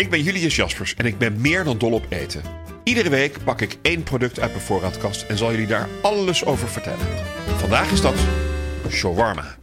Ik ben Julius Jaspers en ik ben meer dan dol op eten. Iedere week pak ik één product uit mijn voorraadkast en zal jullie daar alles over vertellen. Vandaag is dat shawarma.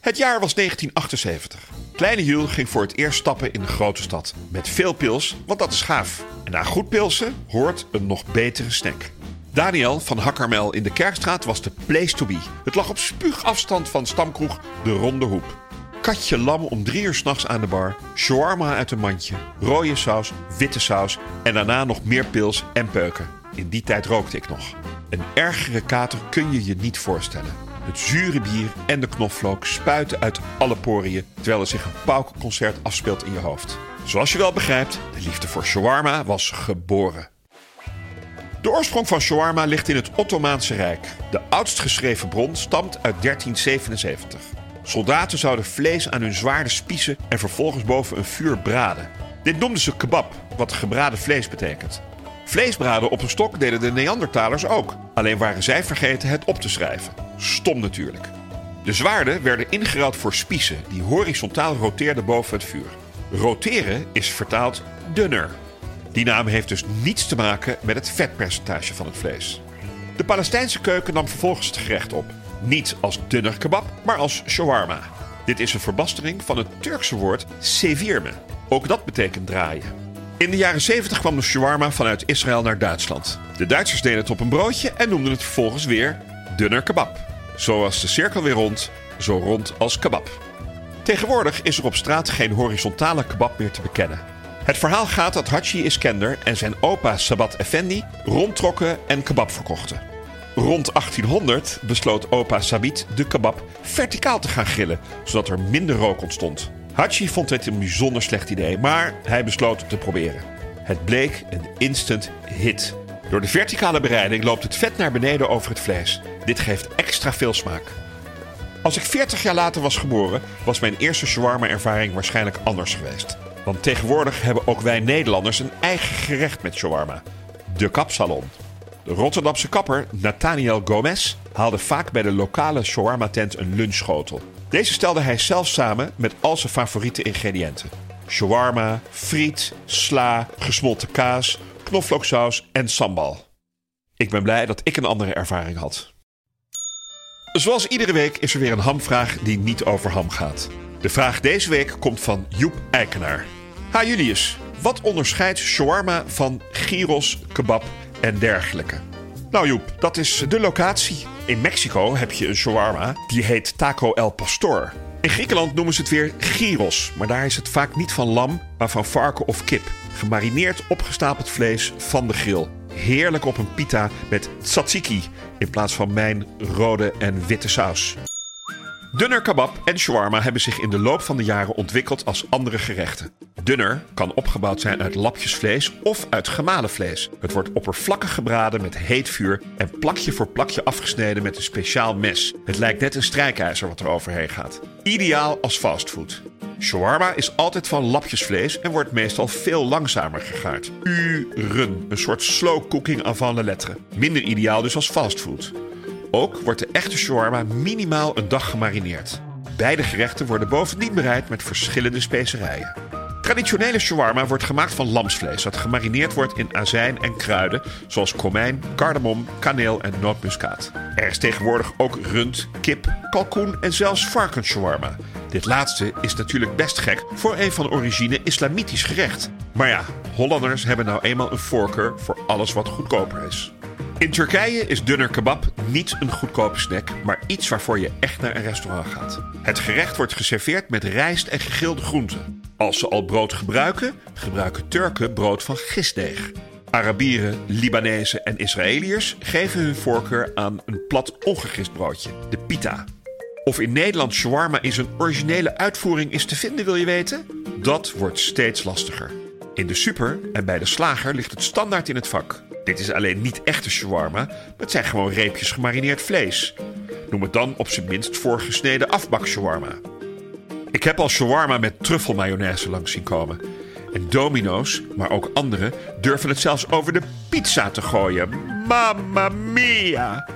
Het jaar was 1978. Kleine Jules ging voor het eerst stappen in de grote stad. Met veel pils, want dat is gaaf. En na goed pilsen hoort een nog betere snack. Daniel van Hakkermel in de Kerkstraat was de place to be. Het lag op spuugafstand van stamkroeg De Ronde Hoep. Katje lam om drie uur s'nachts aan de bar, shawarma uit een mandje, rode saus, witte saus en daarna nog meer pils en peuken. In die tijd rookte ik nog. Een ergere kater kun je je niet voorstellen. Het zure bier en de knoflook spuiten uit alle poriën terwijl er zich een paukenconcert afspeelt in je hoofd. Zoals je wel begrijpt, de liefde voor shawarma was geboren. De oorsprong van shawarma ligt in het Ottomaanse Rijk. De oudst geschreven bron stamt uit 1377. Soldaten zouden vlees aan hun zwaarden spiezen en vervolgens boven een vuur braden. Dit noemden ze kebab, wat gebraden vlees betekent. Vleesbraden op een stok deden de Neandertalers ook, alleen waren zij vergeten het op te schrijven. Stom natuurlijk. De zwaarden werden ingeruild voor spiezen die horizontaal roteerden boven het vuur. Roteren is vertaald dunner. Die naam heeft dus niets te maken met het vetpercentage van het vlees. De Palestijnse keuken nam vervolgens het gerecht op. Niet als dunner kebab, maar als shawarma. Dit is een verbastering van het Turkse woord sevirme. Ook dat betekent draaien. In de jaren 70 kwam de shawarma vanuit Israël naar Duitsland. De Duitsers deden het op een broodje en noemden het vervolgens weer dunner kebab. Zo was de cirkel weer rond, zo rond als kebab. Tegenwoordig is er op straat geen horizontale kebab meer te bekennen. Het verhaal gaat dat Haji Iskender en zijn opa Sabat Effendi rondtrokken en kebab verkochten. Rond 1800 besloot opa Sabit de kebab verticaal te gaan grillen, zodat er minder rook ontstond. Haji vond dit een bijzonder slecht idee, maar hij besloot het te proberen. Het bleek een instant hit. Door de verticale bereiding loopt het vet naar beneden over het vlees. Dit geeft extra veel smaak. Als ik 40 jaar later was geboren, was mijn eerste shawarma-ervaring waarschijnlijk anders geweest. Want tegenwoordig hebben ook wij Nederlanders een eigen gerecht met shawarma: de kapsalon. De Rotterdamse kapper Nathaniel Gomez haalde vaak bij de lokale shawarma-tent een lunchschotel. Deze stelde hij zelf samen met al zijn favoriete ingrediënten: shawarma, friet, sla, gesmolten kaas, knoflooksaus en sambal. Ik ben blij dat ik een andere ervaring had. Zoals iedere week is er weer een hamvraag die niet over ham gaat. De vraag deze week komt van Joep Eikenaar. Ha Julius, wat onderscheidt shawarma van gyros, kebab en dergelijke? Nou Joep, dat is de locatie. In Mexico heb je een shawarma die heet Taco El Pastor. In Griekenland noemen ze het weer gyros, maar daar is het vaak niet van lam, maar van varken of kip. Gemarineerd opgestapeld vlees van de grill. Heerlijk op een pita met tzatziki in plaats van mijn rode en witte saus. Dunner kebab en shawarma hebben zich in de loop van de jaren ontwikkeld als andere gerechten. Dunner kan opgebouwd zijn uit lapjes vlees of uit gemalen vlees. Het wordt oppervlakkig gebraden met heet vuur en plakje voor plakje afgesneden met een speciaal mes. Het lijkt net een strijkijzer wat er overheen gaat. Ideaal als fastfood. Shawarma is altijd van lapjesvlees en wordt meestal veel langzamer gegaard. Uren, een soort slow cooking avant la lettre. Minder ideaal dus als fastfood. Ook wordt de echte shawarma minimaal een dag gemarineerd. Beide gerechten worden bovendien bereid met verschillende specerijen. Traditionele shawarma wordt gemaakt van lamsvlees dat gemarineerd wordt in azijn en kruiden zoals komijn, cardamom, kaneel en nootmuskaat. Er is tegenwoordig ook rund, kip, kalkoen en zelfs varkensshawarma. Dit laatste is natuurlijk best gek voor een van origine islamitisch gerecht. Maar ja, Hollanders hebben nou eenmaal een voorkeur voor alles wat goedkoper is. In Turkije is dunner kebab niet een goedkope snack, maar iets waarvoor je echt naar een restaurant gaat. Het gerecht wordt geserveerd met rijst en gegrilde groenten. Als ze al brood gebruiken, gebruiken Turken brood van gistdeeg. Arabieren, Libanezen en Israëliërs geven hun voorkeur aan een plat ongegist broodje, de pita. Of in Nederland shawarma in zijn originele uitvoering is te vinden, wil je weten? Dat wordt steeds lastiger. In de super en bij de slager ligt het standaard in het vak. Dit is alleen niet echte shawarma, maar het zijn gewoon reepjes gemarineerd vlees. Noem het dan op zijn minst voorgesneden afbak shawarma. Ik heb al shawarma met truffelmayonaise langs zien komen. En Domino's, maar ook anderen, durven het zelfs over de pizza te gooien. Mamma mia!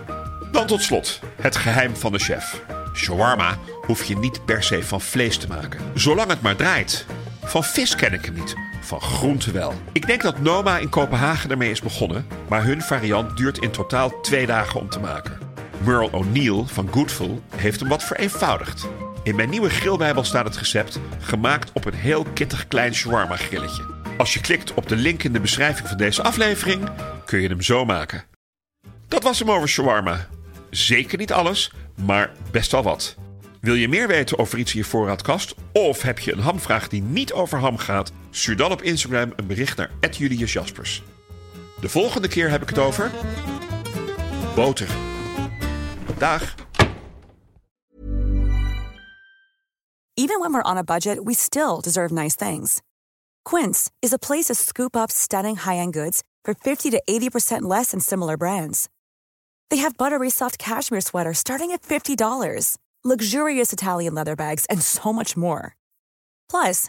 Dan tot slot, het geheim van de chef. Shawarma hoef je niet per se van vlees te maken, zolang het maar draait. Van vis ken ik hem niet, van groente wel. Ik denk dat Noma in Kopenhagen ermee is begonnen, maar hun variant duurt in totaal twee dagen om te maken. Merle O'Neill van Goodful heeft hem wat vereenvoudigd. In mijn nieuwe grillbijbel staat het recept gemaakt op een heel kittig klein shawarma grilletje. Als je klikt op de link in de beschrijving van deze aflevering, kun je hem zo maken. Dat was hem over shawarma. Zeker niet alles, maar best wel wat. Wil je meer weten over iets in je voorraadkast? Of heb je een hamvraag die niet over ham gaat? Stuur dan op Instagram een bericht naar Julius Jaspers. De volgende keer heb ik het over boter. Dag. Even when we're on a budget, we still deserve nice things. Quince is a place to scoop up stunning high-end goods for 50 to 80% less than similar brands. They have buttery soft cashmere sweaters starting at $50, luxurious Italian leather bags, and so much more. Plus,